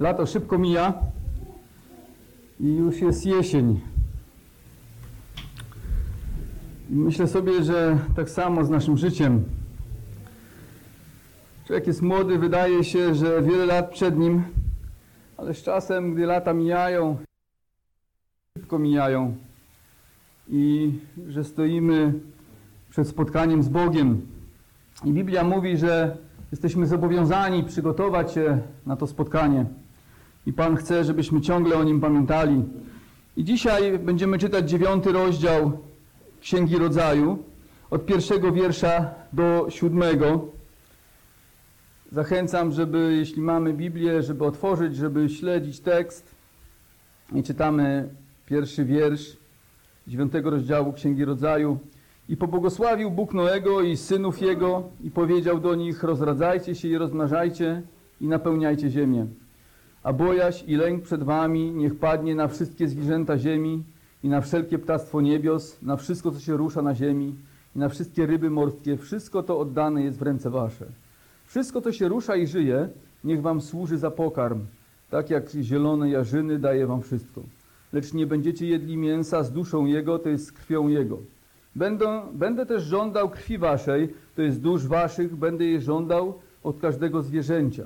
Lato szybko mija i już jest jesień. Myślę sobie, że tak samo z naszym życiem. Człowiek jest młody, wydaje się, że wiele lat przed nim, ale z czasem, gdy lata mijają, szybko mijają i że stoimy przed spotkaniem z Bogiem. I Biblia mówi, że jesteśmy zobowiązani przygotować się na to spotkanie. I Pan chce, żebyśmy ciągle o nim pamiętali. I dzisiaj będziemy czytać dziewiąty rozdział Księgi Rodzaju, od pierwszego wiersza do siódmego. Zachęcam, żeby, jeśli mamy Biblię, żeby otworzyć, żeby śledzić tekst. I czytamy pierwszy wiersz dziewiątego rozdziału Księgi Rodzaju. I pobłogosławił Bóg Noego i synów jego i powiedział do nich, rozradzajcie się i rozmnażajcie i napełniajcie ziemię. A bojaź i lęk przed wami niech padnie na wszystkie zwierzęta ziemi i na wszelkie ptactwo niebios, na wszystko, co się rusza na ziemi i na wszystkie ryby morskie. Wszystko to oddane jest w ręce wasze. Wszystko, co się rusza i żyje, niech wam służy za pokarm, tak jak zielone jarzyny daje wam wszystko. Lecz nie będziecie jedli mięsa z duszą jego, to jest z krwią jego. Będę, będę też żądał krwi waszej, to jest dusz waszych, będę jej żądał od każdego zwierzęcia.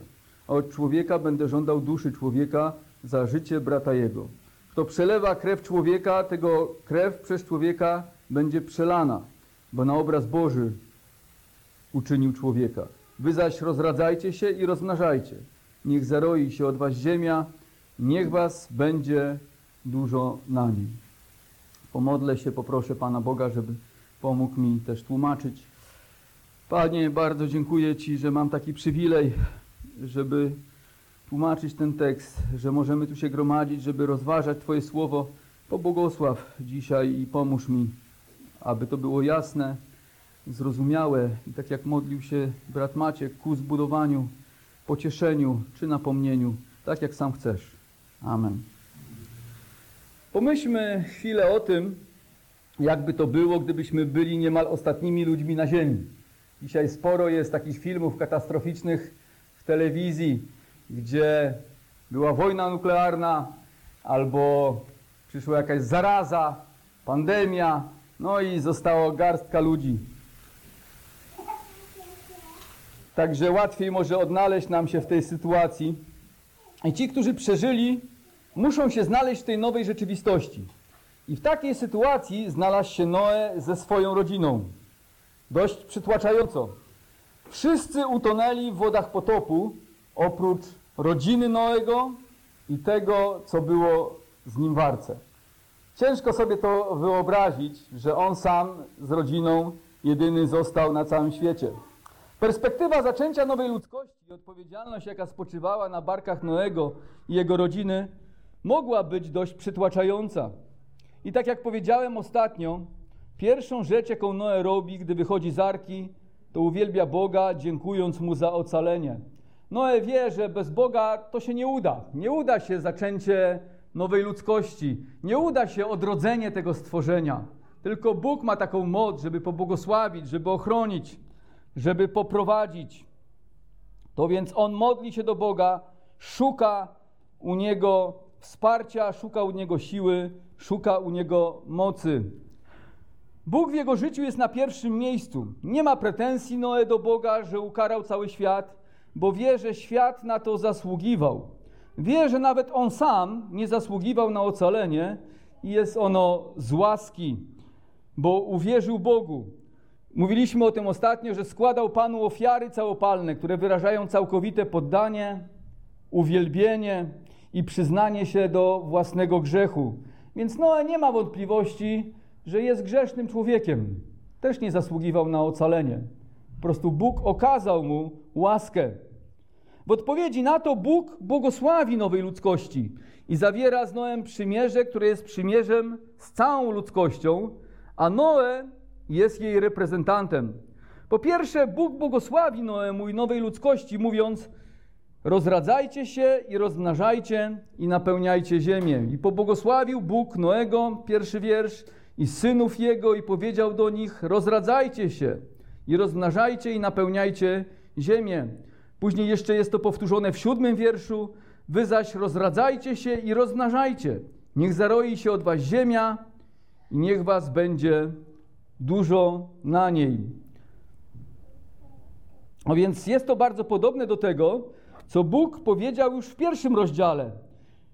A od człowieka będę żądał duszy człowieka za życie brata jego. Kto przelewa krew człowieka, tego krew przez człowieka będzie przelana, bo na obraz Boży uczynił człowieka. Wy zaś rozradzajcie się i rozmnażajcie. Niech zaroi się od was ziemia, niech was będzie dużo na nim. Pomodlę się, poproszę Pana Boga, żeby pomógł mi też tłumaczyć. Panie, bardzo dziękuję Ci, że mam taki przywilej, żeby tłumaczyć ten tekst, że możemy tu się gromadzić, żeby rozważać Twoje słowo. Pobłogosław dzisiaj i pomóż mi, aby to było jasne, zrozumiałe i tak jak modlił się brat Maciek ku zbudowaniu, pocieszeniu czy napomnieniu, tak jak sam chcesz. Amen. Pomyślmy chwilę o tym, jakby to było, gdybyśmy byli niemal ostatnimi ludźmi na Ziemi. Dzisiaj sporo jest takich filmów katastroficznych telewizji, gdzie była wojna nuklearna albo przyszła jakaś zaraza, pandemia, no i została garstka ludzi. Także łatwiej może odnaleźć nam się w tej sytuacji. I ci, którzy przeżyli, muszą się znaleźć w tej nowej rzeczywistości. I w takiej sytuacji znalazł się Noe ze swoją rodziną. Dość przytłaczająco. Wszyscy utonęli w wodach potopu, oprócz rodziny Noego i tego, co było z nim w arce. Ciężko sobie to wyobrazić, że on sam z rodziną jedyny został na całym świecie. Perspektywa zaczęcia nowej ludzkości i odpowiedzialność, jaka spoczywała na barkach Noego i jego rodziny, mogła być dość przytłaczająca. I tak jak powiedziałem ostatnio, pierwszą rzecz, jaką Noe robi, gdy wychodzi z arki, to uwielbia Boga, dziękując Mu za ocalenie. Noe wie, że bez Boga to się nie uda. Nie uda się zaczęcie nowej ludzkości. Nie uda się odrodzenie tego stworzenia. Tylko Bóg ma taką moc, żeby pobłogosławić, żeby ochronić, żeby poprowadzić. To więc on modli się do Boga, szuka u Niego wsparcia, szuka u Niego siły, szuka u Niego mocy. Bóg w jego życiu jest na pierwszym miejscu. Nie ma pretensji Noe do Boga, że ukarał cały świat, bo wie, że świat na to zasługiwał. Wie, że nawet on sam nie zasługiwał na ocalenie i jest ono z łaski, bo uwierzył Bogu. Mówiliśmy o tym ostatnio, że składał Panu ofiary całopalne, które wyrażają całkowite poddanie, uwielbienie i przyznanie się do własnego grzechu. Więc Noe nie ma wątpliwości, że jest grzesznym człowiekiem. Też nie zasługiwał na ocalenie. Po prostu Bóg okazał mu łaskę. W odpowiedzi na to Bóg błogosławi nowej ludzkości i zawiera z Noem przymierze, które jest przymierzem z całą ludzkością, a Noe jest jej reprezentantem. Po pierwsze, Bóg błogosławi Noemu i nowej ludzkości, mówiąc: Rozradzajcie się i rozmnażajcie i napełniajcie ziemię. I pobłogosławił Bóg Noego, pierwszy wiersz, i synów jego, i powiedział do nich: Rozradzajcie się i rozmnażajcie i napełniajcie ziemię. Później jeszcze jest to powtórzone w siódmym wierszu. Wy zaś rozradzajcie się i rozmnażajcie. Niech zaroi się od was ziemia i niech was będzie dużo na niej. No więc jest to bardzo podobne do tego, co Bóg powiedział już w pierwszym rozdziale.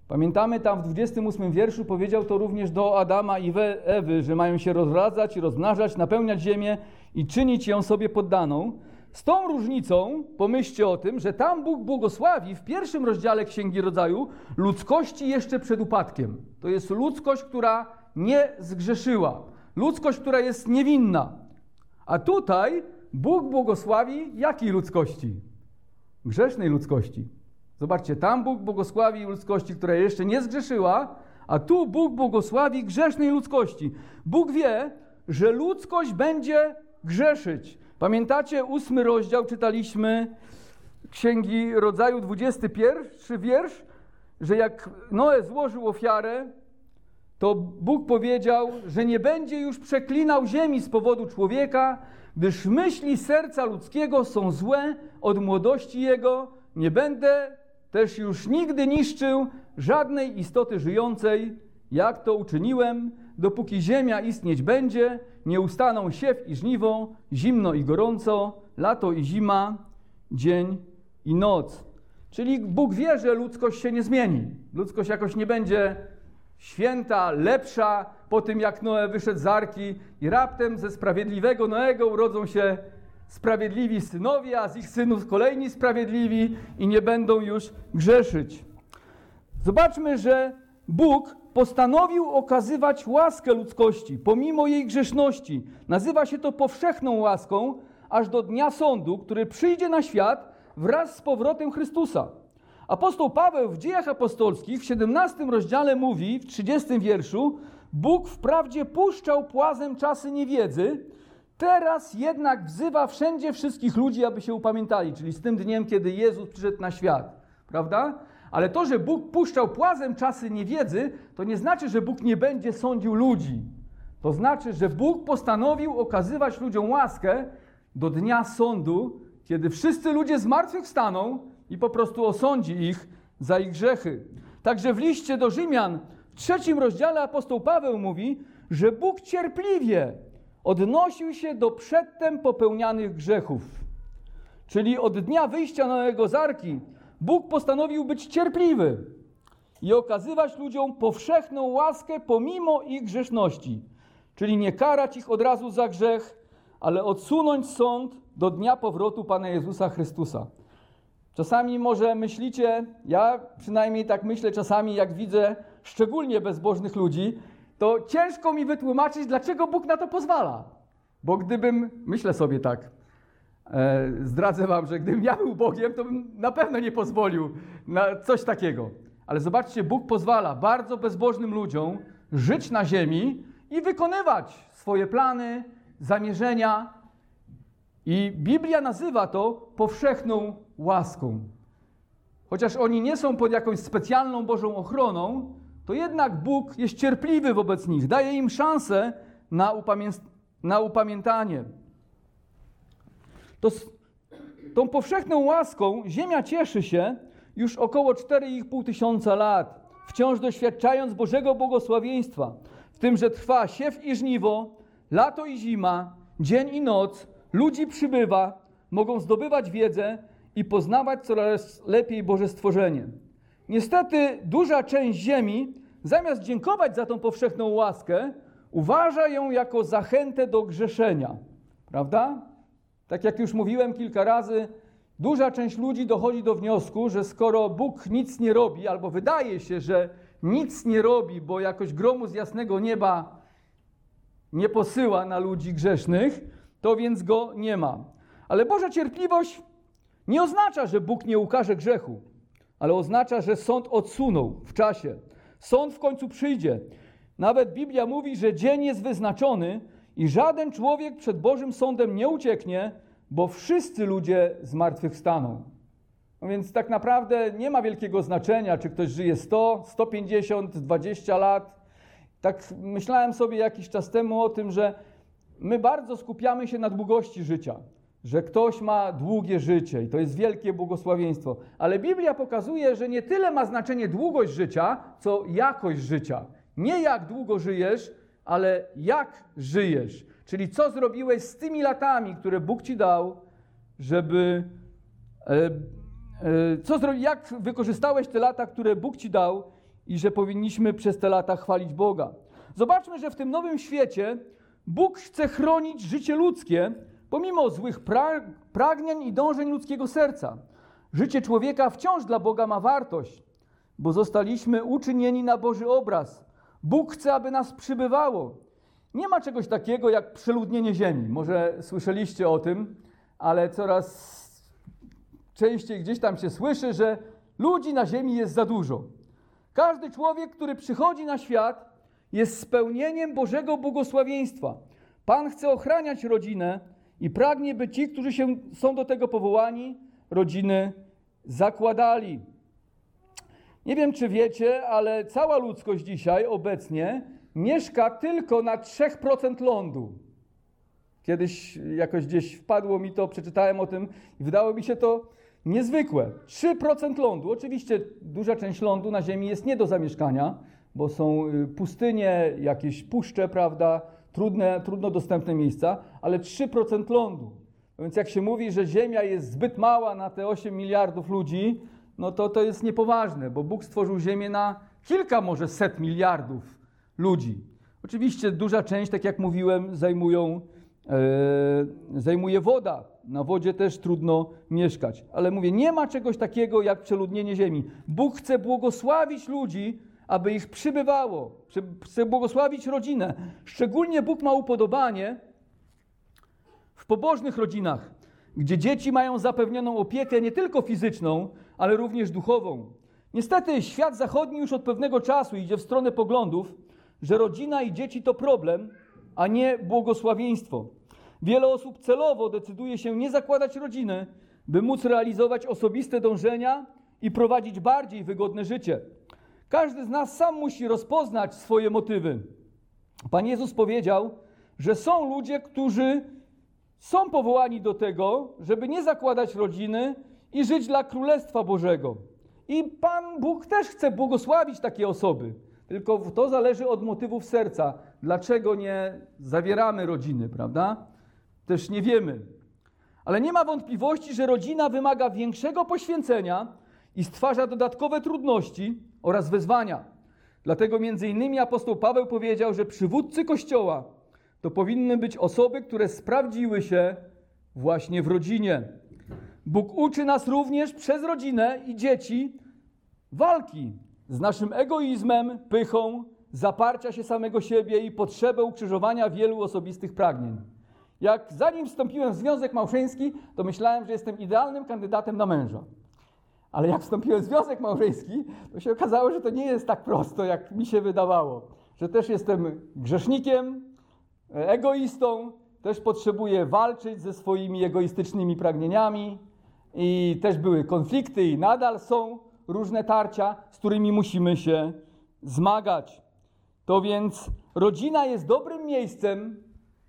Pamiętamy tam w 28 wierszu powiedział to również do Adama i Ewy, że mają się rozradzać rozmnażać, napełniać ziemię i czynić ją sobie poddaną. Z tą różnicą, pomyślcie o tym, że tam Bóg błogosławi w pierwszym rozdziale Księgi Rodzaju ludzkości jeszcze przed upadkiem. To jest ludzkość, która nie zgrzeszyła. Ludzkość, która jest niewinna. A tutaj Bóg błogosławi jakiej ludzkości? Grzesznej ludzkości. Zobaczcie, tam Bóg błogosławi ludzkości, która jeszcze nie zgrzeszyła, a tu Bóg błogosławi grzesznej ludzkości. Bóg wie, że ludzkość będzie grzeszyć. Pamiętacie ósmy rozdział, czytaliśmy Księgi Rodzaju, 21 wiersz, że jak Noe złożył ofiarę, to Bóg powiedział, że nie będzie już przeklinał ziemi z powodu człowieka, gdyż myśli serca ludzkiego są złe od młodości jego, nie będę też już nigdy niszczył żadnej istoty żyjącej, jak to uczyniłem, dopóki ziemia istnieć będzie, nie ustaną siew i żniwo, zimno i gorąco, lato i zima, dzień i noc. Czyli Bóg wie, że ludzkość się nie zmieni. Ludzkość jakoś nie będzie święta, lepsza po tym, jak Noe wyszedł z arki i raptem ze sprawiedliwego Noego urodzą się sprawiedliwi synowie, a z ich synów kolejni sprawiedliwi i nie będą już grzeszyć. Zobaczmy, że Bóg postanowił okazywać łaskę ludzkości pomimo jej grzeszności. Nazywa się to powszechną łaską, aż do dnia sądu, który przyjdzie na świat wraz z powrotem Chrystusa. Apostoł Paweł w Dziejach Apostolskich w 17 rozdziale mówi, w 30 wierszu, Bóg wprawdzie puszczał płazem czasy niewiedzy, teraz jednak wzywa wszędzie wszystkich ludzi, aby się upamiętali, czyli z tym dniem, kiedy Jezus przyszedł na świat. Prawda? Ale to, że Bóg puszczał płazem czasy niewiedzy, to nie znaczy, że Bóg nie będzie sądził ludzi. To znaczy, że Bóg postanowił okazywać ludziom łaskę do dnia sądu, kiedy wszyscy ludzie zmartwychwstaną i po prostu osądzi ich za ich grzechy. Także w liście do Rzymian w trzecim rozdziale apostoł Paweł mówi, że Bóg cierpliwie odnosił się do przedtem popełnianych grzechów. Czyli od dnia wyjścia Noego z Arki Bóg postanowił być cierpliwy i okazywać ludziom powszechną łaskę pomimo ich grzeszności. Czyli nie karać ich od razu za grzech, ale odsunąć sąd do dnia powrotu Pana Jezusa Chrystusa. Czasami może myślicie, ja przynajmniej tak myślę czasami, jak widzę szczególnie bezbożnych ludzi, to ciężko mi wytłumaczyć, dlaczego Bóg na to pozwala. Bo gdybym, myślę sobie tak, e, zdradzę wam, że gdybym ja był Bogiem, to bym na pewno nie pozwolił na coś takiego. Ale zobaczcie, Bóg pozwala bardzo bezbożnym ludziom żyć na ziemi i wykonywać swoje plany, zamierzenia. I Biblia nazywa to powszechną łaską. Chociaż oni nie są pod jakąś specjalną Bożą ochroną, to jednak Bóg jest cierpliwy wobec nich, daje im szansę na, upamię na upamiętanie. To, tą powszechną łaską Ziemia cieszy się już około 4,5 tysiąca lat, wciąż doświadczając Bożego błogosławieństwa, w tym, że trwa siew i żniwo, lato i zima, dzień i noc, ludzi przybywa, mogą zdobywać wiedzę i poznawać coraz lepiej Boże stworzenie. Niestety duża część ziemi, zamiast dziękować za tą powszechną łaskę, uważa ją jako zachętę do grzeszenia. Prawda? Tak jak już mówiłem kilka razy, duża część ludzi dochodzi do wniosku, że skoro Bóg nic nie robi, albo wydaje się, że nic nie robi, bo jakoś gromu z jasnego nieba nie posyła na ludzi grzesznych, to więc go nie ma. Ale Boża cierpliwość nie oznacza, że Bóg nie ukaże grzechu ale oznacza, że sąd odsunął w czasie. Sąd w końcu przyjdzie. Nawet Biblia mówi, że dzień jest wyznaczony i żaden człowiek przed Bożym sądem nie ucieknie, bo wszyscy ludzie zmartwychwstaną. No więc tak naprawdę nie ma wielkiego znaczenia, czy ktoś żyje 100, 150, 20 lat. Tak myślałem sobie jakiś czas temu o tym, że my bardzo skupiamy się na długości życia że ktoś ma długie życie i to jest wielkie błogosławieństwo. Ale Biblia pokazuje, że nie tyle ma znaczenie długość życia, co jakość życia. Nie jak długo żyjesz, ale jak żyjesz. Czyli co zrobiłeś z tymi latami, które Bóg ci dał, żeby. E, e, co zrobi, jak wykorzystałeś te lata, które Bóg ci dał, i że powinniśmy przez te lata chwalić Boga. Zobaczmy, że w tym nowym świecie Bóg chce chronić życie ludzkie, pomimo złych pra pragnień i dążeń ludzkiego serca. Życie człowieka wciąż dla Boga ma wartość, bo zostaliśmy uczynieni na Boży obraz. Bóg chce, aby nas przybywało. Nie ma czegoś takiego jak przeludnienie ziemi. Może słyszeliście o tym, ale coraz częściej gdzieś tam się słyszy, że ludzi na ziemi jest za dużo. Każdy człowiek, który przychodzi na świat, jest spełnieniem Bożego błogosławieństwa. Pan chce ochraniać rodzinę i pragnie, by ci, którzy się, są do tego powołani, rodziny zakładali. Nie wiem, czy wiecie, ale cała ludzkość dzisiaj obecnie mieszka tylko na 3% lądu. Kiedyś jakoś gdzieś wpadło mi to, przeczytałem o tym i wydało mi się to niezwykłe. 3% lądu. Oczywiście duża część lądu na Ziemi jest nie do zamieszkania, bo są y, pustynie, jakieś puszcze, prawda, trudne, trudno dostępne miejsca, ale 3% lądu. Więc jak się mówi, że Ziemia jest zbyt mała na te 8 miliardów ludzi, no to to jest niepoważne, bo Bóg stworzył Ziemię na kilka może set miliardów ludzi. Oczywiście duża część, tak jak mówiłem, zajmują, e, zajmuje woda. Na wodzie też trudno mieszkać. Ale mówię, nie ma czegoś takiego jak przeludnienie ziemi. Bóg chce błogosławić ludzi, aby ich przybywało. Chce błogosławić rodzinę. Szczególnie Bóg ma upodobanie w pobożnych rodzinach, gdzie dzieci mają zapewnioną opiekę nie tylko fizyczną, ale również duchową. Niestety świat zachodni już od pewnego czasu idzie w stronę poglądów, że rodzina i dzieci to problem, a nie błogosławieństwo. Wiele osób celowo decyduje się nie zakładać rodziny, by móc realizować osobiste dążenia i prowadzić bardziej wygodne życie. Każdy z nas sam musi rozpoznać swoje motywy. Pan Jezus powiedział, że są ludzie, którzy są powołani do tego, żeby nie zakładać rodziny i żyć dla Królestwa Bożego. I Pan Bóg też chce błogosławić takie osoby. Tylko to zależy od motywów serca. Dlaczego nie zawieramy rodziny, prawda? Też nie wiemy. Ale nie ma wątpliwości, że rodzina wymaga większego poświęcenia i stwarza dodatkowe trudności oraz wyzwania. Dlatego między innymi apostoł Paweł powiedział, że przywódcy Kościoła to powinny być osoby, które sprawdziły się właśnie w rodzinie. Bóg uczy nas również przez rodzinę i dzieci walki z naszym egoizmem, pychą, zaparcia się samego siebie i potrzebę ukrzyżowania wielu osobistych pragnień. Jak zanim wstąpiłem w związek małżeński, to myślałem, że jestem idealnym kandydatem na męża. Ale jak wstąpiłem w związek małżeński, to się okazało, że to nie jest tak prosto, jak mi się wydawało. Że też jestem grzesznikiem, egoistą, też potrzebuję walczyć ze swoimi egoistycznymi pragnieniami i też były konflikty i nadal są różne tarcia, z którymi musimy się zmagać. To więc rodzina jest dobrym miejscem,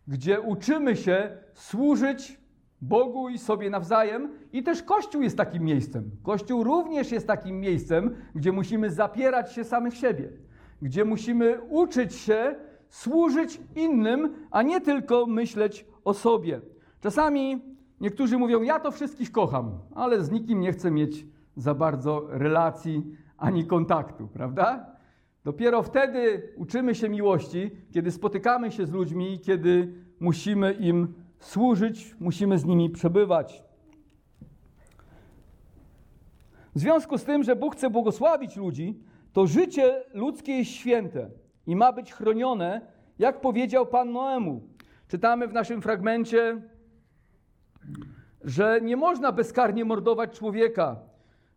gdzie uczymy się służyć Bogu i sobie nawzajem, i też Kościół jest takim miejscem. Kościół również jest takim miejscem, gdzie musimy zapierać się samych siebie, gdzie musimy uczyć się służyć innym, a nie tylko myśleć o sobie. Czasami niektórzy mówią: Ja to wszystkich kocham, ale z nikim nie chcę mieć za bardzo relacji ani kontaktu, prawda? Dopiero wtedy uczymy się miłości, kiedy spotykamy się z ludźmi, kiedy musimy im służyć, musimy z nimi przebywać. W związku z tym, że Bóg chce błogosławić ludzi, to życie ludzkie jest święte i ma być chronione, jak powiedział Pan Noemu. Czytamy w naszym fragmencie, że nie można bezkarnie mordować człowieka.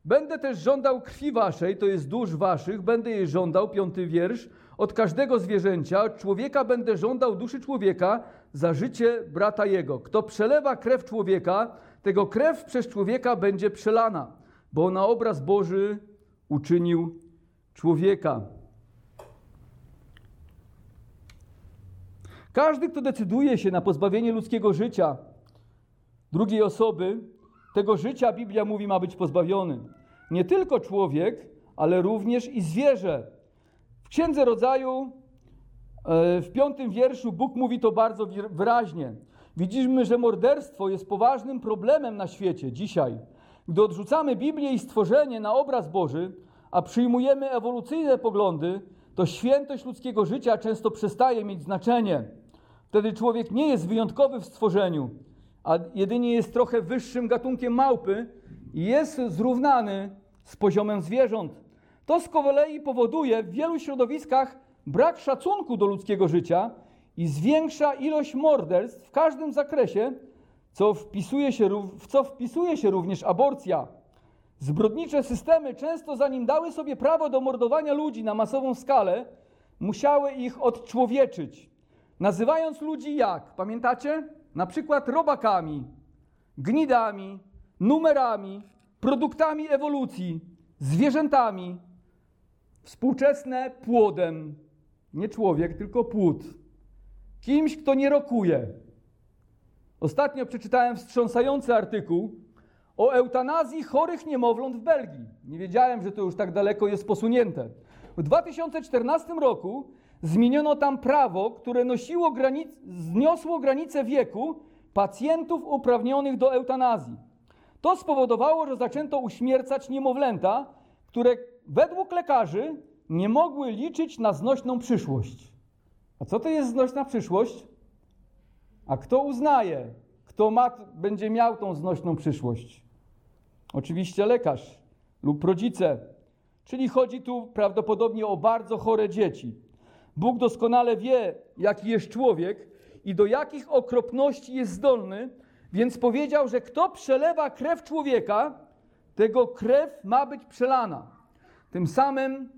Będę też żądał krwi waszej, to jest dusz waszych, będę jej żądał, piąty wiersz, od każdego zwierzęcia, człowieka będę żądał duszy człowieka za życie brata jego. Kto przelewa krew człowieka, tego krew przez człowieka będzie przelana, bo na obraz Boży uczynił człowieka. Każdy, kto decyduje się na pozbawienie ludzkiego życia, drugiej osoby, tego życia Biblia mówi ma być pozbawiony. Nie tylko człowiek, ale również i zwierzę. Księdze Rodzaju e, w piątym wierszu Bóg mówi to bardzo wyraźnie. Widzimy, że morderstwo jest poważnym problemem na świecie dzisiaj. Gdy odrzucamy Biblię i stworzenie na obraz Boży, a przyjmujemy ewolucyjne poglądy, to świętość ludzkiego życia często przestaje mieć znaczenie. Wtedy człowiek nie jest wyjątkowy w stworzeniu, a jedynie jest trochę wyższym gatunkiem małpy i jest zrównany z poziomem zwierząt. To z kolei powoduje w wielu środowiskach brak szacunku do ludzkiego życia i zwiększa ilość morderstw w każdym zakresie, co wpisuje się, w co wpisuje się również aborcja. Zbrodnicze systemy, często zanim dały sobie prawo do mordowania ludzi na masową skalę, musiały ich odczłowieczyć. Nazywając ludzi jak? Pamiętacie? Na przykład robakami, gnidami, numerami, produktami ewolucji, zwierzętami. Współczesne płodem. Nie człowiek, tylko płód. Kimś, kto nie rokuje. Ostatnio przeczytałem wstrząsający artykuł o eutanazji chorych niemowląt w Belgii. Nie wiedziałem, że to już tak daleko jest posunięte. W 2014 roku zmieniono tam prawo, które nosiło granic, zniosło granicę wieku pacjentów uprawnionych do eutanazji. To spowodowało, że zaczęto uśmiercać niemowlęta, które według lekarzy nie mogły liczyć na znośną przyszłość. A co to jest znośna przyszłość? A kto uznaje, kto ma, będzie miał tą znośną przyszłość? Oczywiście lekarz lub rodzice. Czyli chodzi tu prawdopodobnie o bardzo chore dzieci. Bóg doskonale wie, jaki jest człowiek i do jakich okropności jest zdolny, więc powiedział, że kto przelewa krew człowieka, tego krew ma być przelana. Tym samym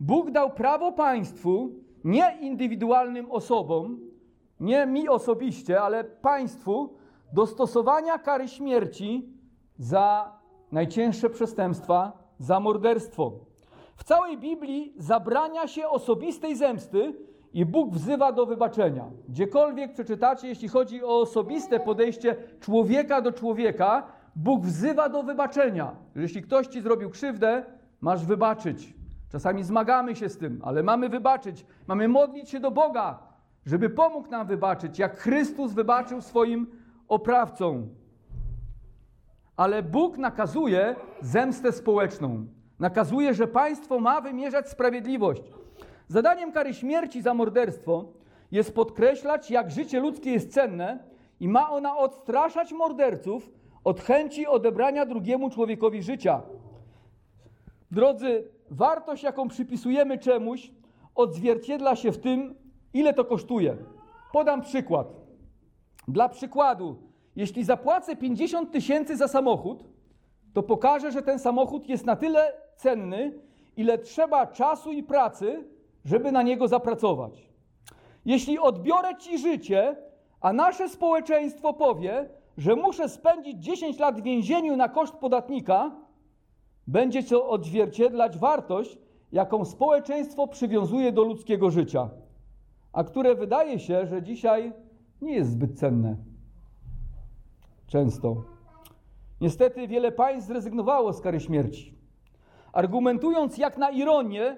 Bóg dał prawo państwu, nie indywidualnym osobom, nie mi osobiście, ale państwu, do stosowania kary śmierci za najcięższe przestępstwa, za morderstwo. W całej Biblii zabrania się osobistej zemsty i Bóg wzywa do wybaczenia. Gdziekolwiek przeczytacie, jeśli chodzi o osobiste podejście człowieka do człowieka, Bóg wzywa do wybaczenia. Jeśli ktoś ci zrobił krzywdę, masz wybaczyć. Czasami zmagamy się z tym, ale mamy wybaczyć. Mamy modlić się do Boga, żeby pomógł nam wybaczyć, jak Chrystus wybaczył swoim oprawcom. Ale Bóg nakazuje zemstę społeczną. Nakazuje, że państwo ma wymierzać sprawiedliwość. Zadaniem kary śmierci za morderstwo jest podkreślać, jak życie ludzkie jest cenne i ma ona odstraszać morderców od chęci odebrania drugiemu człowiekowi życia. Drodzy, wartość, jaką przypisujemy czemuś, odzwierciedla się w tym, ile to kosztuje. Podam przykład. Dla przykładu, jeśli zapłacę 50 tysięcy za samochód, to pokażę, że ten samochód jest na tyle cenny, ile trzeba czasu i pracy, żeby na niego zapracować. Jeśli odbiorę ci życie, a nasze społeczeństwo powie, że muszę spędzić 10 lat w więzieniu na koszt podatnika, będzie to odzwierciedlać wartość, jaką społeczeństwo przywiązuje do ludzkiego życia, a które wydaje się, że dzisiaj nie jest zbyt cenne. Często. Niestety wiele państw zrezygnowało z kary śmierci, argumentując jak na ironię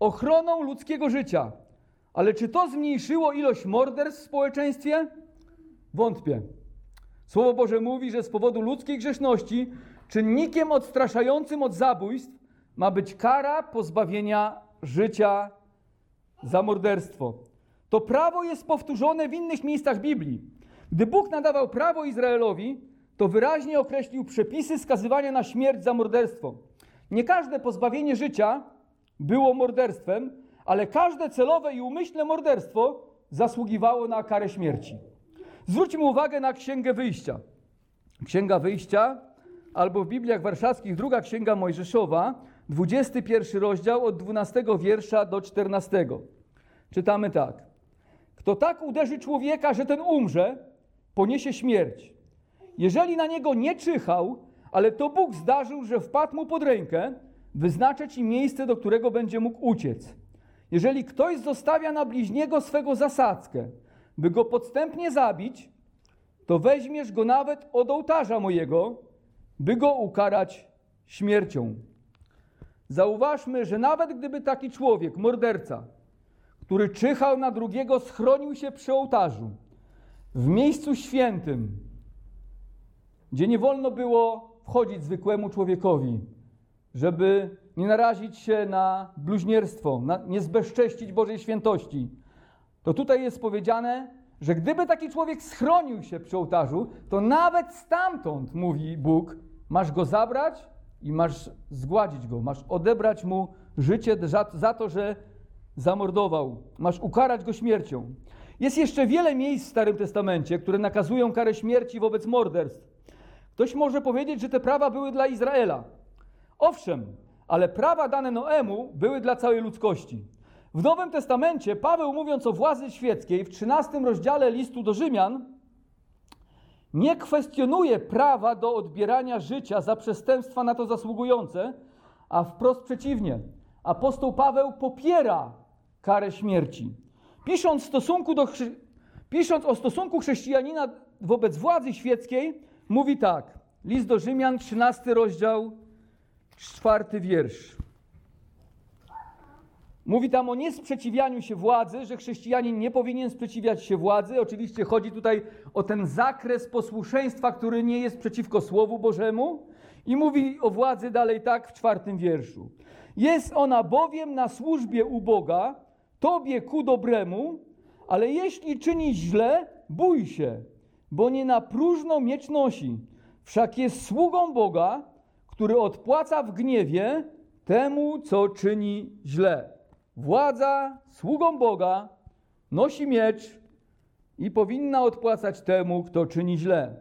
ochroną ludzkiego życia. Ale czy to zmniejszyło ilość morderstw w społeczeństwie? Wątpię. Słowo Boże mówi, że z powodu ludzkiej grzeszności czynnikiem odstraszającym od zabójstw ma być kara pozbawienia życia za morderstwo. To prawo jest powtórzone w innych miejscach Biblii. Gdy Bóg nadawał prawo Izraelowi, to wyraźnie określił przepisy skazywania na śmierć za morderstwo. Nie każde pozbawienie życia było morderstwem, ale każde celowe i umyślne morderstwo zasługiwało na karę śmierci. Zwróćmy uwagę na Księgę Wyjścia. Księga Wyjścia, albo w Bibliach Warszawskich druga Księga Mojżeszowa, 21 rozdział od 12 wiersza do 14. Czytamy tak. Kto tak uderzy człowieka, że ten umrze, poniesie śmierć. Jeżeli na niego nie czyhał, ale to Bóg zdarzył, że wpadł mu pod rękę, wyznaczę ci miejsce, do którego będzie mógł uciec. Jeżeli ktoś zostawia na bliźniego swego zasadzkę, by go podstępnie zabić, to weźmiesz go nawet od ołtarza mojego, by go ukarać śmiercią. Zauważmy, że nawet gdyby taki człowiek, morderca, który czyhał na drugiego, schronił się przy ołtarzu, w miejscu świętym, gdzie nie wolno było wchodzić zwykłemu człowiekowi, żeby nie narazić się na bluźnierstwo, na, nie zbezcześcić Bożej świętości, to tutaj jest powiedziane, że gdyby taki człowiek schronił się przy ołtarzu, to nawet stamtąd, mówi Bóg, masz go zabrać i masz zgładzić go, masz odebrać mu życie za, to, że zamordował, masz ukarać go śmiercią. Jest jeszcze wiele miejsc w Starym Testamencie, które nakazują karę śmierci wobec morderstw. Ktoś może powiedzieć, że te prawa były dla Izraela. Owszem, ale prawa dane Noemu były dla całej ludzkości. W Nowym Testamencie Paweł, mówiąc o władzy świeckiej, w 13 rozdziale listu do Rzymian, nie kwestionuje prawa do odbierania życia za przestępstwa na to zasługujące, a wprost przeciwnie. Apostoł Paweł popiera karę śmierci. Pisząc, stosunku do, pisząc o stosunku chrześcijanina wobec władzy świeckiej, mówi tak. List do Rzymian, 13 rozdział, czwarty wiersz. Mówi tam o niesprzeciwianiu się władzy, że chrześcijanin nie powinien sprzeciwiać się władzy. Oczywiście chodzi tutaj o ten zakres posłuszeństwa, który nie jest przeciwko Słowu Bożemu. I mówi o władzy dalej tak w czwartym wierszu. Jest ona bowiem na służbie u Boga, tobie ku dobremu, ale jeśli czyni źle, bój się, bo nie na próżno miecz nosi. Wszak jest sługą Boga, który odpłaca w gniewie temu, co czyni źle. Władza sługą Boga nosi miecz i powinna odpłacać temu, kto czyni źle.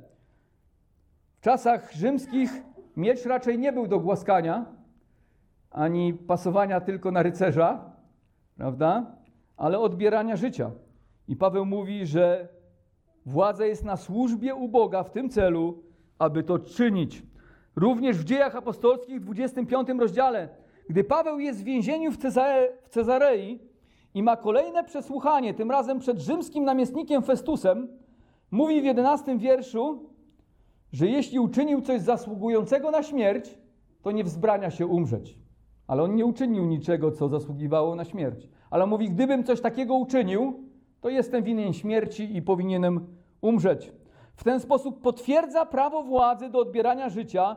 W czasach rzymskich miecz raczej nie był do głaskania, ani pasowania tylko na rycerza, prawda? Ale odbierania życia. I Paweł mówi, że władza jest na służbie u Boga w tym celu, aby to czynić. Również w dziejach apostolskich w 25 rozdziale gdy Paweł jest w więzieniu w, Cezare, w Cezarei i ma kolejne przesłuchanie, tym razem przed rzymskim namiestnikiem Festusem, mówi w jedenastym wierszu, że jeśli uczynił coś zasługującego na śmierć, to nie wzbrania się umrzeć. Ale on nie uczynił niczego, co zasługiwało na śmierć. Ale mówi, gdybym coś takiego uczynił, to jestem winien śmierci i powinienem umrzeć. W ten sposób potwierdza prawo władzy do odbierania życia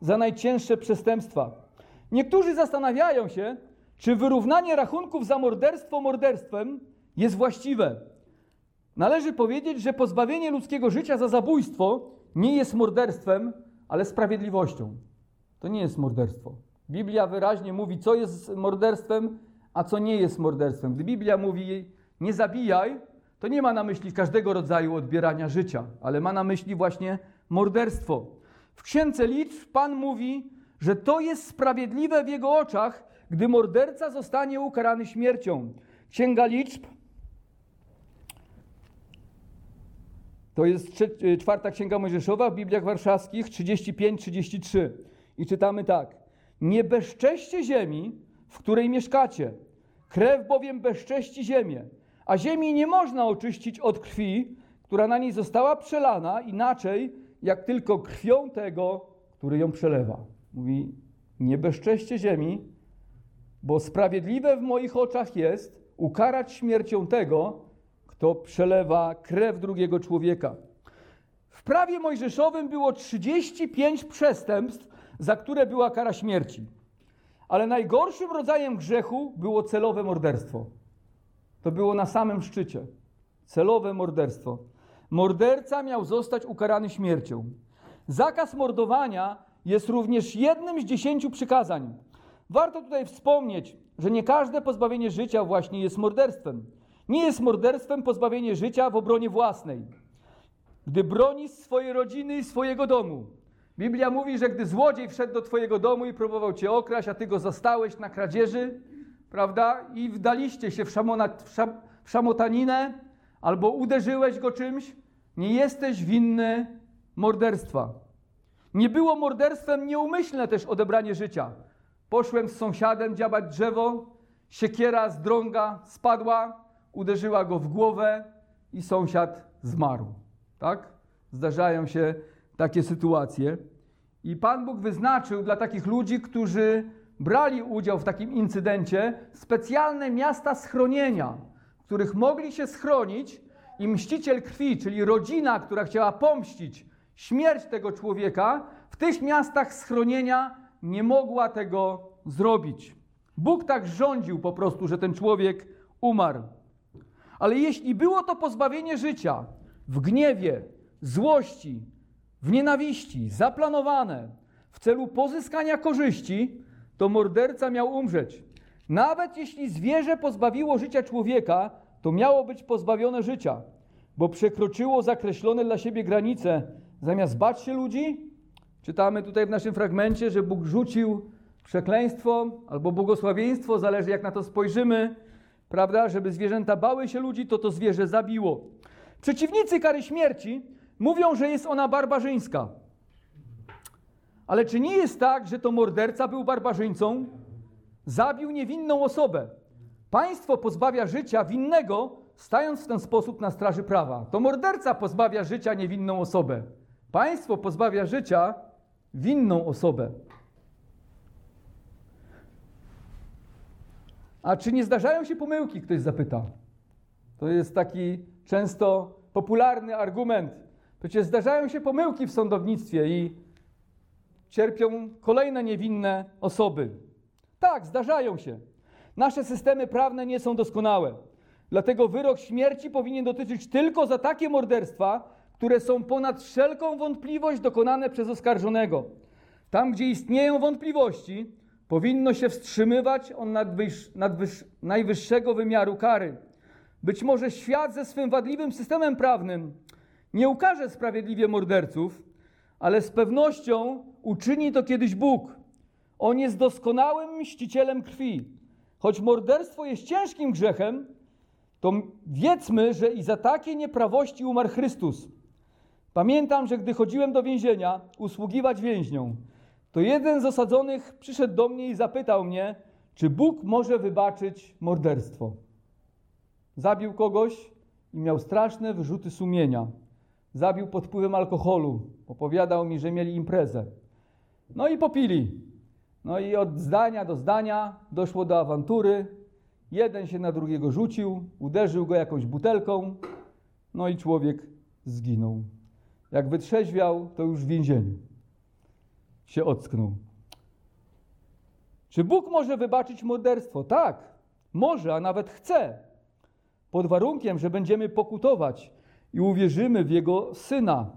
za najcięższe przestępstwa. Niektórzy zastanawiają się, czy wyrównanie rachunków za morderstwo morderstwem jest właściwe. Należy powiedzieć, że pozbawienie ludzkiego życia za zabójstwo nie jest morderstwem, ale sprawiedliwością. To nie jest morderstwo. Biblia wyraźnie mówi, co jest morderstwem, a co nie jest morderstwem. Gdy Biblia mówi nie zabijaj, to nie ma na myśli każdego rodzaju odbierania życia, ale ma na myśli właśnie morderstwo. W księdze liczb Pan mówi, że to jest sprawiedliwe w jego oczach, gdy morderca zostanie ukarany śmiercią. Księga Liczb, to jest y, czwarta księga Mojżeszowa w Bibliach Warszawskich 35-33 i czytamy tak. Nie bezczeście ziemi, w której mieszkacie, krew bowiem bezcześci ziemię, a ziemi nie można oczyścić od krwi, która na niej została przelana, inaczej jak tylko krwią tego, który ją przelewa. Mówi, nie bezczeście ziemi, bo sprawiedliwe w moich oczach jest ukarać śmiercią tego, kto przelewa krew drugiego człowieka. W prawie mojżeszowym było 35 przestępstw, za które była kara śmierci. Ale najgorszym rodzajem grzechu było celowe morderstwo. To było na samym szczycie. Celowe morderstwo. Morderca miał zostać ukarany śmiercią. Zakaz mordowania jest również jednym z dziesięciu przykazań. Warto tutaj wspomnieć, że nie każde pozbawienie życia właśnie jest morderstwem. Nie jest morderstwem pozbawienie życia w obronie własnej. Gdy bronisz swojej rodziny i swojego domu. Biblia mówi, że gdy złodziej wszedł do twojego domu i próbował cię okraść, a ty go zastałeś na kradzieży, prawda, i wdaliście się w, szamona, w, szam, w szamotaninę, albo uderzyłeś go czymś, nie jesteś winny morderstwa. Nie było morderstwem nieumyślne też odebranie życia. Poszłem z sąsiadem dziabać drzewo, siekiera z drąga spadła, uderzyła go w głowę i sąsiad zmarł. Tak? zdarzają się takie sytuacje. I Pan Bóg wyznaczył dla takich ludzi, którzy brali udział w takim incydencie, specjalne miasta schronienia, w których mogli się schronić i mściciel krwi, czyli rodzina, która chciała pomścić śmierć tego człowieka, w tych miastach schronienia nie mogła tego zrobić. Bóg tak rządził po prostu, że ten człowiek umarł. Ale jeśli było to pozbawienie życia w gniewie, złości, w nienawiści, zaplanowane w celu pozyskania korzyści, to morderca miał umrzeć. Nawet jeśli zwierzę pozbawiło życia człowieka, to miało być pozbawione życia, bo przekroczyło zakreślone dla siebie granice. Zamiast bać się ludzi, czytamy tutaj w naszym fragmencie, że Bóg rzucił przekleństwo albo błogosławieństwo, zależy jak na to spojrzymy, prawda, żeby zwierzęta bały się ludzi, to to zwierzę zabiło. Przeciwnicy kary śmierci mówią, że jest ona barbarzyńska. Ale czy nie jest tak, że to morderca był barbarzyńcą? Zabił niewinną osobę. Państwo pozbawia życia winnego, stając w ten sposób na straży prawa. To morderca pozbawia życia niewinną osobę. Państwo pozbawia życia winną osobę. A czy nie zdarzają się pomyłki? Ktoś zapyta. To jest taki często popularny argument. Przecież zdarzają się pomyłki w sądownictwie i cierpią kolejne niewinne osoby. Tak, zdarzają się. Nasze systemy prawne nie są doskonałe. Dlatego wyrok śmierci powinien dotyczyć tylko za takie morderstwa, które są ponad wszelką wątpliwość dokonane przez oskarżonego. Tam, gdzie istnieją wątpliwości, powinno się wstrzymywać on nadwyż, nadwyż, najwyższego wymiaru kary. Być może świat ze swym wadliwym systemem prawnym nie ukaże sprawiedliwie morderców, ale z pewnością uczyni to kiedyś Bóg. On jest doskonałym mścicielem krwi. Choć morderstwo jest ciężkim grzechem, to wiedzmy, że i za takie nieprawości umarł Chrystus. Pamiętam, że gdy chodziłem do więzienia usługiwać więźniom, to jeden z osadzonych przyszedł do mnie i zapytał mnie, czy Bóg może wybaczyć morderstwo. Zabił kogoś i miał straszne wyrzuty sumienia. Zabił pod wpływem alkoholu. Opowiadał mi, że mieli imprezę. No i popili. No i od zdania do zdania doszło do awantury. Jeden się na drugiego rzucił, uderzył go jakąś butelką, no i człowiek zginął. Jak wytrzeźwiał, to już w więzieniu się ocknął. Czy Bóg może wybaczyć morderstwo? Tak, może, a nawet chce. Pod warunkiem, że będziemy pokutować i uwierzymy w Jego Syna.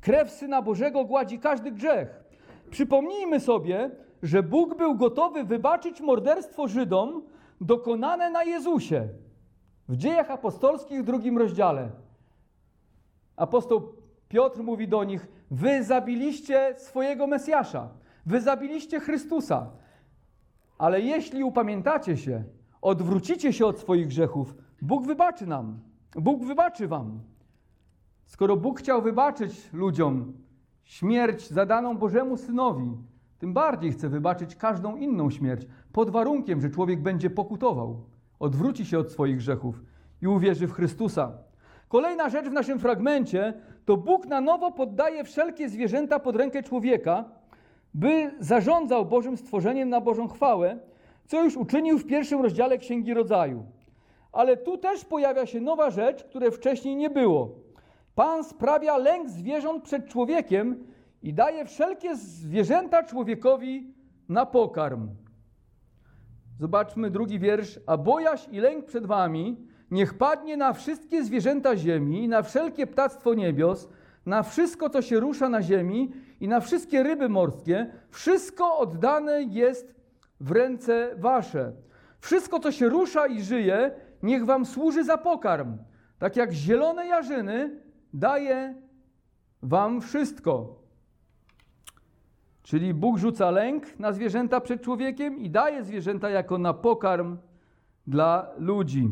Krew Syna Bożego gładzi każdy grzech. Przypomnijmy sobie, że Bóg był gotowy wybaczyć morderstwo Żydom dokonane na Jezusie. W dziejach apostolskich w drugim rozdziale. Apostoł Piotr mówi do nich: Wy zabiliście swojego Mesjasza, wy zabiliście Chrystusa. Ale jeśli upamiętacie się, odwrócicie się od swoich grzechów, Bóg wybaczy nam. Bóg wybaczy wam. Skoro Bóg chciał wybaczyć ludziom śmierć zadaną Bożemu Synowi, tym bardziej chce wybaczyć każdą inną śmierć, pod warunkiem, że człowiek będzie pokutował, odwróci się od swoich grzechów i uwierzy w Chrystusa. Kolejna rzecz w naszym fragmencie to Bóg na nowo poddaje wszelkie zwierzęta pod rękę człowieka, by zarządzał Bożym stworzeniem na Bożą chwałę, co już uczynił w pierwszym rozdziale Księgi Rodzaju. Ale tu też pojawia się nowa rzecz, której wcześniej nie było. Pan sprawia lęk zwierząt przed człowiekiem i daje wszelkie zwierzęta człowiekowi na pokarm. Zobaczmy drugi wiersz. A bojaźń i lęk przed wami niech padnie na wszystkie zwierzęta ziemi, na wszelkie ptactwo niebios, na wszystko, co się rusza na ziemi i na wszystkie ryby morskie. Wszystko oddane jest w ręce wasze. Wszystko, co się rusza i żyje, niech wam służy za pokarm. Tak jak zielone jarzyny daje wam wszystko. Czyli Bóg rzuca lęk na zwierzęta przed człowiekiem i daje zwierzęta jako na pokarm dla ludzi.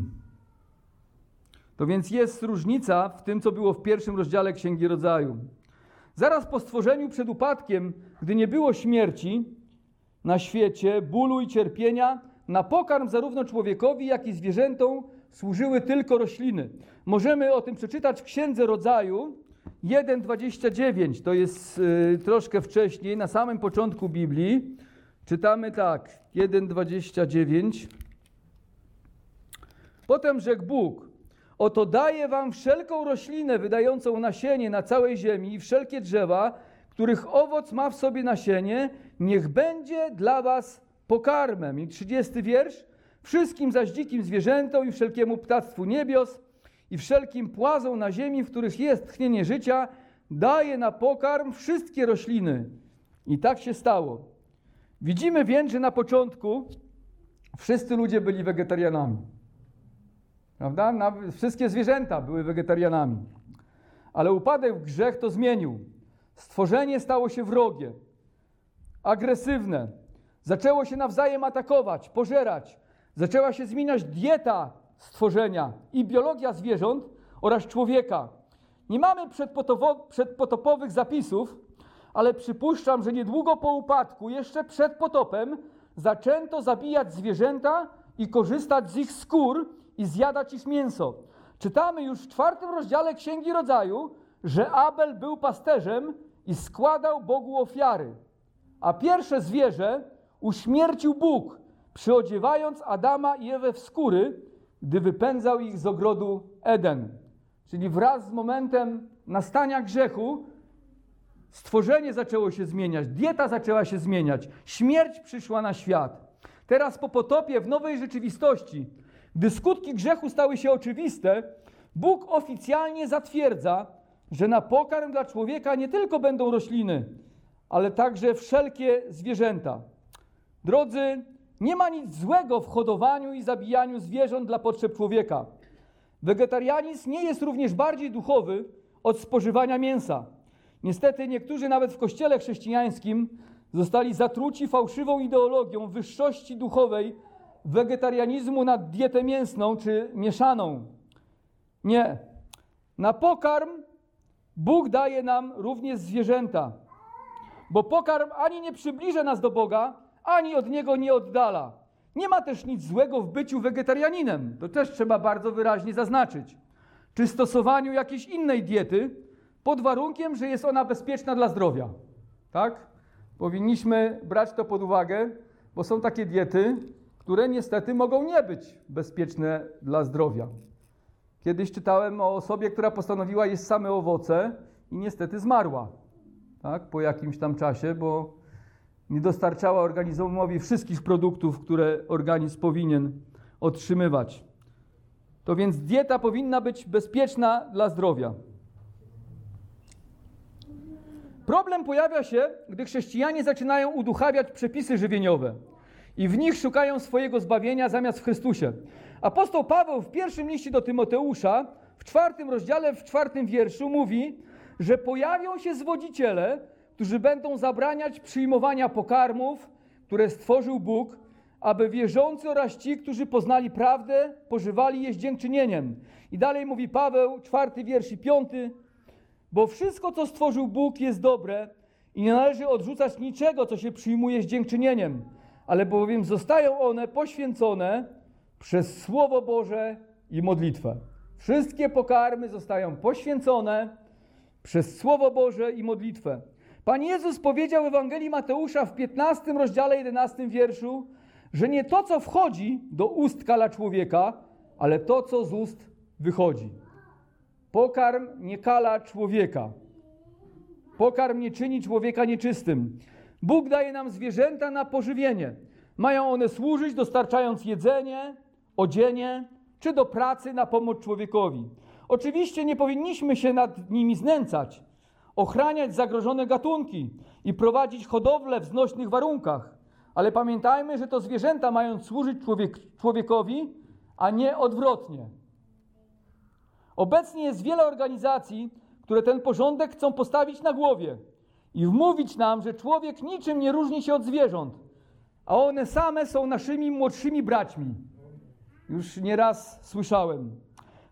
To więc jest różnica w tym, co było w pierwszym rozdziale Księgi Rodzaju. Zaraz po stworzeniu przed upadkiem, gdy nie było śmierci na świecie, bólu i cierpienia, na pokarm zarówno człowiekowi, jak i zwierzętom służyły tylko rośliny. Możemy o tym przeczytać w Księdze Rodzaju 1,29 to jest y, troszkę wcześniej, na samym początku Biblii. Czytamy tak, 1,29. Potem rzekł Bóg, oto daję wam wszelką roślinę wydającą nasienie na całej ziemi i wszelkie drzewa, których owoc ma w sobie nasienie, niech będzie dla was pokarmem. I 30 wiersz. Wszystkim zaś dzikim zwierzętom i wszelkiemu ptactwu niebios i wszelkim płazom na ziemi, w których jest tchnienie życia, daje na pokarm wszystkie rośliny. I tak się stało. Widzimy więc, że na początku wszyscy ludzie byli wegetarianami. Prawda? Wszystkie zwierzęta były wegetarianami. Ale upadek w grzech to zmienił. Stworzenie stało się wrogie, agresywne. Zaczęło się nawzajem atakować, pożerać. Zaczęła się zmieniać dieta stworzenia i biologia zwierząt oraz człowieka. Nie mamy przedpotopowych zapisów, ale przypuszczam, że niedługo po upadku, jeszcze przed potopem, zaczęto zabijać zwierzęta i korzystać z ich skór i zjadać ich mięso. Czytamy już w czwartym rozdziale Księgi Rodzaju, że Abel był pasterzem i składał Bogu ofiary. A pierwsze zwierzę uśmiercił Bóg, przyodziewając Adama i Ewę w skóry, gdy wypędzał ich z ogrodu Eden. Czyli wraz z momentem nastania grzechu stworzenie zaczęło się zmieniać, dieta zaczęła się zmieniać, śmierć przyszła na świat. Teraz po potopie w nowej rzeczywistości, gdy skutki grzechu stały się oczywiste, Bóg oficjalnie zatwierdza, że na pokarm dla człowieka nie tylko będą rośliny, ale także wszelkie zwierzęta. Drodzy, nie ma nic złego w hodowaniu i zabijaniu zwierząt dla potrzeb człowieka. Wegetarianizm nie jest również bardziej duchowy od spożywania mięsa. Niestety niektórzy nawet w kościele chrześcijańskim zostali zatruci fałszywą ideologią wyższości duchowej wegetarianizmu nad dietę mięsną czy mieszaną. Nie. Na pokarm Bóg daje nam również zwierzęta, bo pokarm ani nie przybliża nas do Boga, ani od Niego nie oddala. Nie ma też nic złego w byciu wegetarianinem, to też trzeba bardzo wyraźnie zaznaczyć, czy stosowaniu jakiejś innej diety, pod warunkiem, że jest ona bezpieczna dla zdrowia. Tak? Powinniśmy brać to pod uwagę, bo są takie diety, które niestety mogą nie być bezpieczne dla zdrowia. Kiedyś czytałem o osobie, która postanowiła jeść same owoce i niestety zmarła. Tak? Po jakimś tam czasie, bo nie dostarczała organizmowi wszystkich produktów, które organizm powinien otrzymywać. To więc dieta powinna być bezpieczna dla zdrowia. Problem pojawia się, gdy chrześcijanie zaczynają uduchawiać przepisy żywieniowe i w nich szukają swojego zbawienia zamiast w Chrystusie. Apostoł Paweł w pierwszym liście do Tymoteusza, w czwartym rozdziale, w czwartym wierszu mówi, że pojawią się zwodziciele, którzy będą zabraniać przyjmowania pokarmów, które stworzył Bóg, aby wierzący oraz ci, którzy poznali prawdę, pożywali je z dziękczynieniem. I dalej mówi Paweł, czwarty wiersz i piąty, bo wszystko, co stworzył Bóg, jest dobre i nie należy odrzucać niczego, co się przyjmuje z dziękczynieniem, ale bowiem zostają one poświęcone przez Słowo Boże i modlitwę. Wszystkie pokarmy zostają poświęcone przez Słowo Boże i modlitwę. Pan Jezus powiedział w Ewangelii Mateusza w 15 rozdziale 11 wierszu, że nie to, co wchodzi do ust kala człowieka, ale to, co z ust wychodzi. Pokarm nie kala człowieka. Pokarm nie czyni człowieka nieczystym. Bóg daje nam zwierzęta na pożywienie. Mają one służyć, dostarczając jedzenie, odzienie, czy do pracy na pomoc człowiekowi. Oczywiście nie powinniśmy się nad nimi znęcać, ochraniać zagrożone gatunki i prowadzić hodowlę w znośnych warunkach. Ale pamiętajmy, że to zwierzęta mają służyć człowiek, człowiekowi, a nie odwrotnie. Obecnie jest wiele organizacji, które ten porządek chcą postawić na głowie i wmówić nam, że człowiek niczym nie różni się od zwierząt, a one same są naszymi młodszymi braćmi. Już nieraz słyszałem.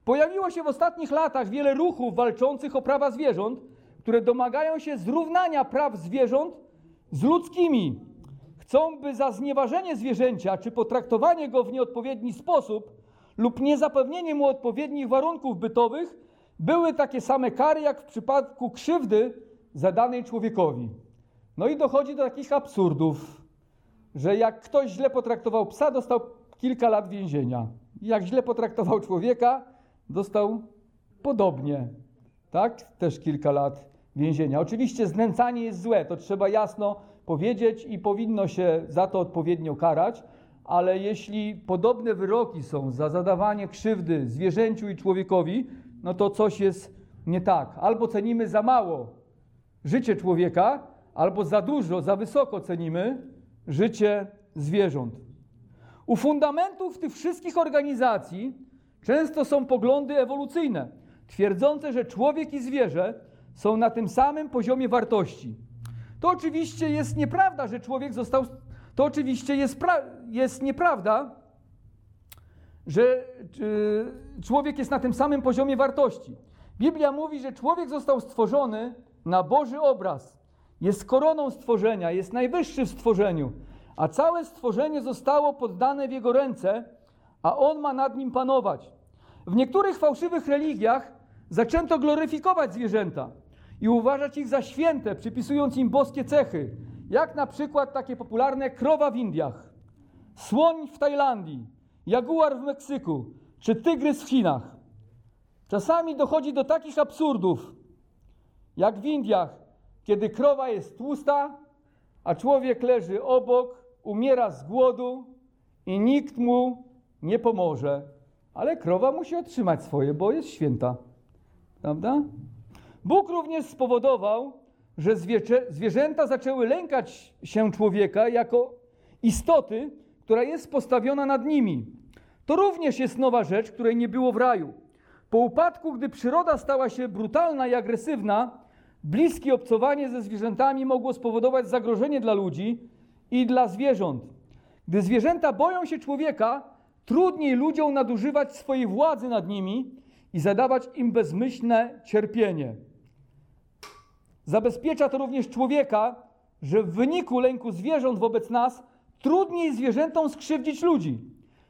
Pojawiło się w ostatnich latach wiele ruchów walczących o prawa zwierząt, które domagają się zrównania praw zwierząt z ludzkimi. Chcą, by za znieważenie zwierzęcia czy potraktowanie go w nieodpowiedni sposób lub niezapewnienie mu odpowiednich warunków bytowych były takie same kary, jak w przypadku krzywdy zadanej człowiekowi. No i dochodzi do takich absurdów, że jak ktoś źle potraktował psa, dostał kilka lat więzienia. Jak źle potraktował człowieka, dostał podobnie. Tak? Też kilka lat więzienia. Oczywiście znęcanie jest złe, to trzeba jasno powiedzieć i powinno się za to odpowiednio karać, ale jeśli podobne wyroki są za zadawanie krzywdy zwierzęciu i człowiekowi, no to coś jest nie tak. Albo cenimy za mało życie człowieka, albo za dużo, za wysoko cenimy życie zwierząt. U fundamentów tych wszystkich organizacji często są poglądy ewolucyjne, twierdzące, że człowiek i zwierzę są na tym samym poziomie wartości. To oczywiście jest nieprawda, że człowiek został. To oczywiście jest, pra, jest nieprawda, że człowiek jest na tym samym poziomie wartości. Biblia mówi, że człowiek został stworzony na Boży obraz. Jest koroną stworzenia, jest najwyższy w stworzeniu, a całe stworzenie zostało poddane w jego ręce, a on ma nad nim panować. W niektórych fałszywych religiach zaczęto gloryfikować zwierzęta i uważać ich za święte, przypisując im boskie cechy, jak na przykład takie popularne krowa w Indiach, słoń w Tajlandii, jaguar w Meksyku czy tygrys w Chinach. Czasami dochodzi do takich absurdów, jak w Indiach, kiedy krowa jest tłusta, a człowiek leży obok, umiera z głodu i nikt mu nie pomoże. Ale krowa musi otrzymać swoje, bo jest święta. Prawda? Bóg również spowodował, że zwierzęta zaczęły lękać się człowieka jako istoty, która jest postawiona nad nimi. To również jest nowa rzecz, której nie było w raju. Po upadku, gdy przyroda stała się brutalna i agresywna, bliskie obcowanie ze zwierzętami mogło spowodować zagrożenie dla ludzi i dla zwierząt. Gdy zwierzęta boją się człowieka, trudniej ludziom nadużywać swojej władzy nad nimi i zadawać im bezmyślne cierpienie. Zabezpiecza to również człowieka, że w wyniku lęku zwierząt wobec nas trudniej zwierzętom skrzywdzić ludzi.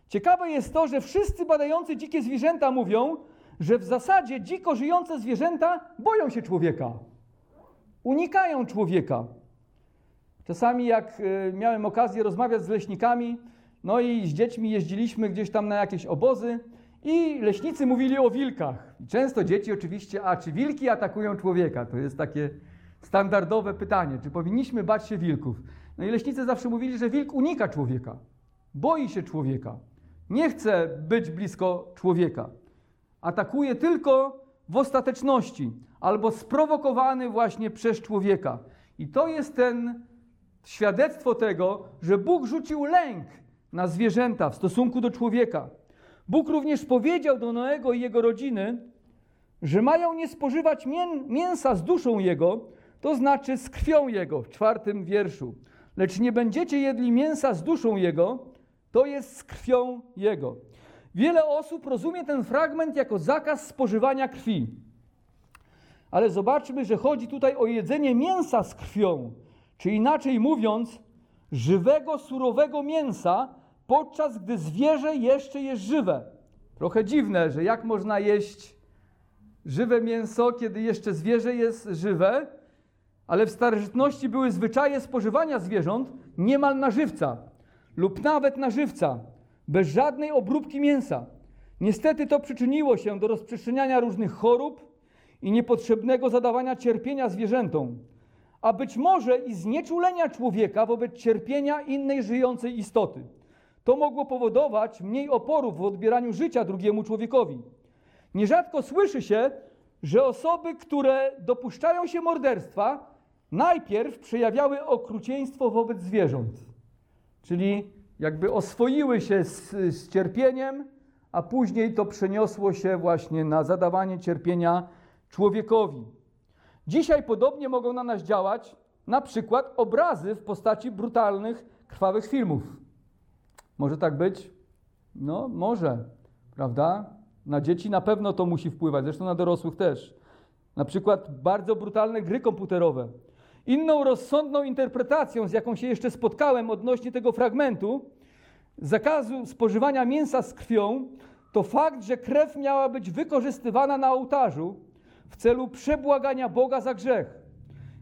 Ciekawe jest to, że wszyscy badający dzikie zwierzęta mówią, że w zasadzie dziko żyjące zwierzęta boją się człowieka. Unikają człowieka. Czasami, jak e, miałem okazję rozmawiać z leśnikami, no i z dziećmi jeździliśmy gdzieś tam na jakieś obozy, i leśnicy mówili o wilkach. Często dzieci oczywiście, a czy wilki atakują człowieka? To jest takie standardowe pytanie, czy powinniśmy bać się wilków? No i leśnicy zawsze mówili, że wilk unika człowieka, boi się człowieka, nie chce być blisko człowieka. Atakuje tylko w ostateczności albo sprowokowany właśnie przez człowieka. I to jest ten świadectwo tego, że Bóg rzucił lęk na zwierzęta w stosunku do człowieka. Bóg również powiedział do Noego i jego rodziny, że mają nie spożywać mięsa z duszą jego, to znaczy z krwią jego, w czwartym wierszu. Lecz nie będziecie jedli mięsa z duszą jego, to jest z krwią jego. Wiele osób rozumie ten fragment jako zakaz spożywania krwi. Ale zobaczmy, że chodzi tutaj o jedzenie mięsa z krwią, czy inaczej mówiąc, żywego, surowego mięsa, podczas gdy zwierzę jeszcze jest żywe. Trochę dziwne, że jak można jeść żywe mięso, kiedy jeszcze zwierzę jest żywe, ale w starożytności były zwyczaje spożywania zwierząt niemal na żywca lub nawet na żywca, bez żadnej obróbki mięsa. Niestety to przyczyniło się do rozprzestrzeniania różnych chorób i niepotrzebnego zadawania cierpienia zwierzętom, a być może i znieczulenia człowieka wobec cierpienia innej żyjącej istoty. To mogło powodować mniej oporów w odbieraniu życia drugiemu człowiekowi. Nierzadko słyszy się, że osoby, które dopuszczają się morderstwa, najpierw przejawiały okrucieństwo wobec zwierząt. Czyli jakby oswoiły się z, z cierpieniem, a później to przeniosło się właśnie na zadawanie cierpienia człowiekowi. Dzisiaj podobnie mogą na nas działać na przykład obrazy w postaci brutalnych, krwawych filmów. Może tak być? No, może, prawda? Na dzieci na pewno to musi wpływać, zresztą na dorosłych też. Na przykład bardzo brutalne gry komputerowe. Inną rozsądną interpretacją, z jaką się jeszcze spotkałem odnośnie tego fragmentu, zakazu spożywania mięsa z krwią, to fakt, że krew miała być wykorzystywana na ołtarzu w celu przebłagania Boga za grzech.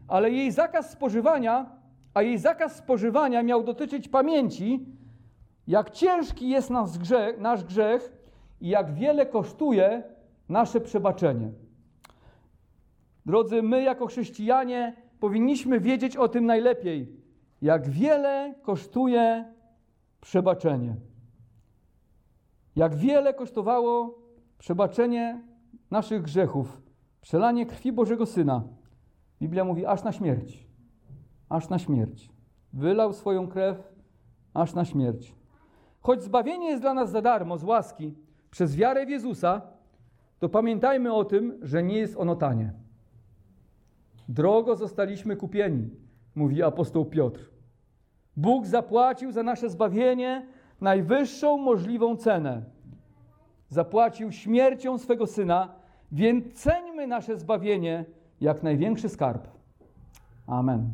Ale jej zakaz spożywania, a jej zakaz spożywania miał dotyczyć pamięci, jak ciężki jest nasz grzech, nasz grzech i jak wiele kosztuje nasze przebaczenie. Drodzy, my jako chrześcijanie powinniśmy wiedzieć o tym najlepiej, jak wiele kosztuje przebaczenie. Jak wiele kosztowało przebaczenie naszych grzechów, przelanie krwi Bożego Syna. Biblia mówi aż na śmierć. Aż na śmierć. Wylał swoją krew aż na śmierć. Choć zbawienie jest dla nas za darmo, z łaski, przez wiarę w Jezusa, to pamiętajmy o tym, że nie jest ono tanie. Drogo zostaliśmy kupieni, mówi apostoł Piotr. Bóg zapłacił za nasze zbawienie najwyższą możliwą cenę. Zapłacił śmiercią swego syna, więc ceńmy nasze zbawienie jak największy skarb. Amen.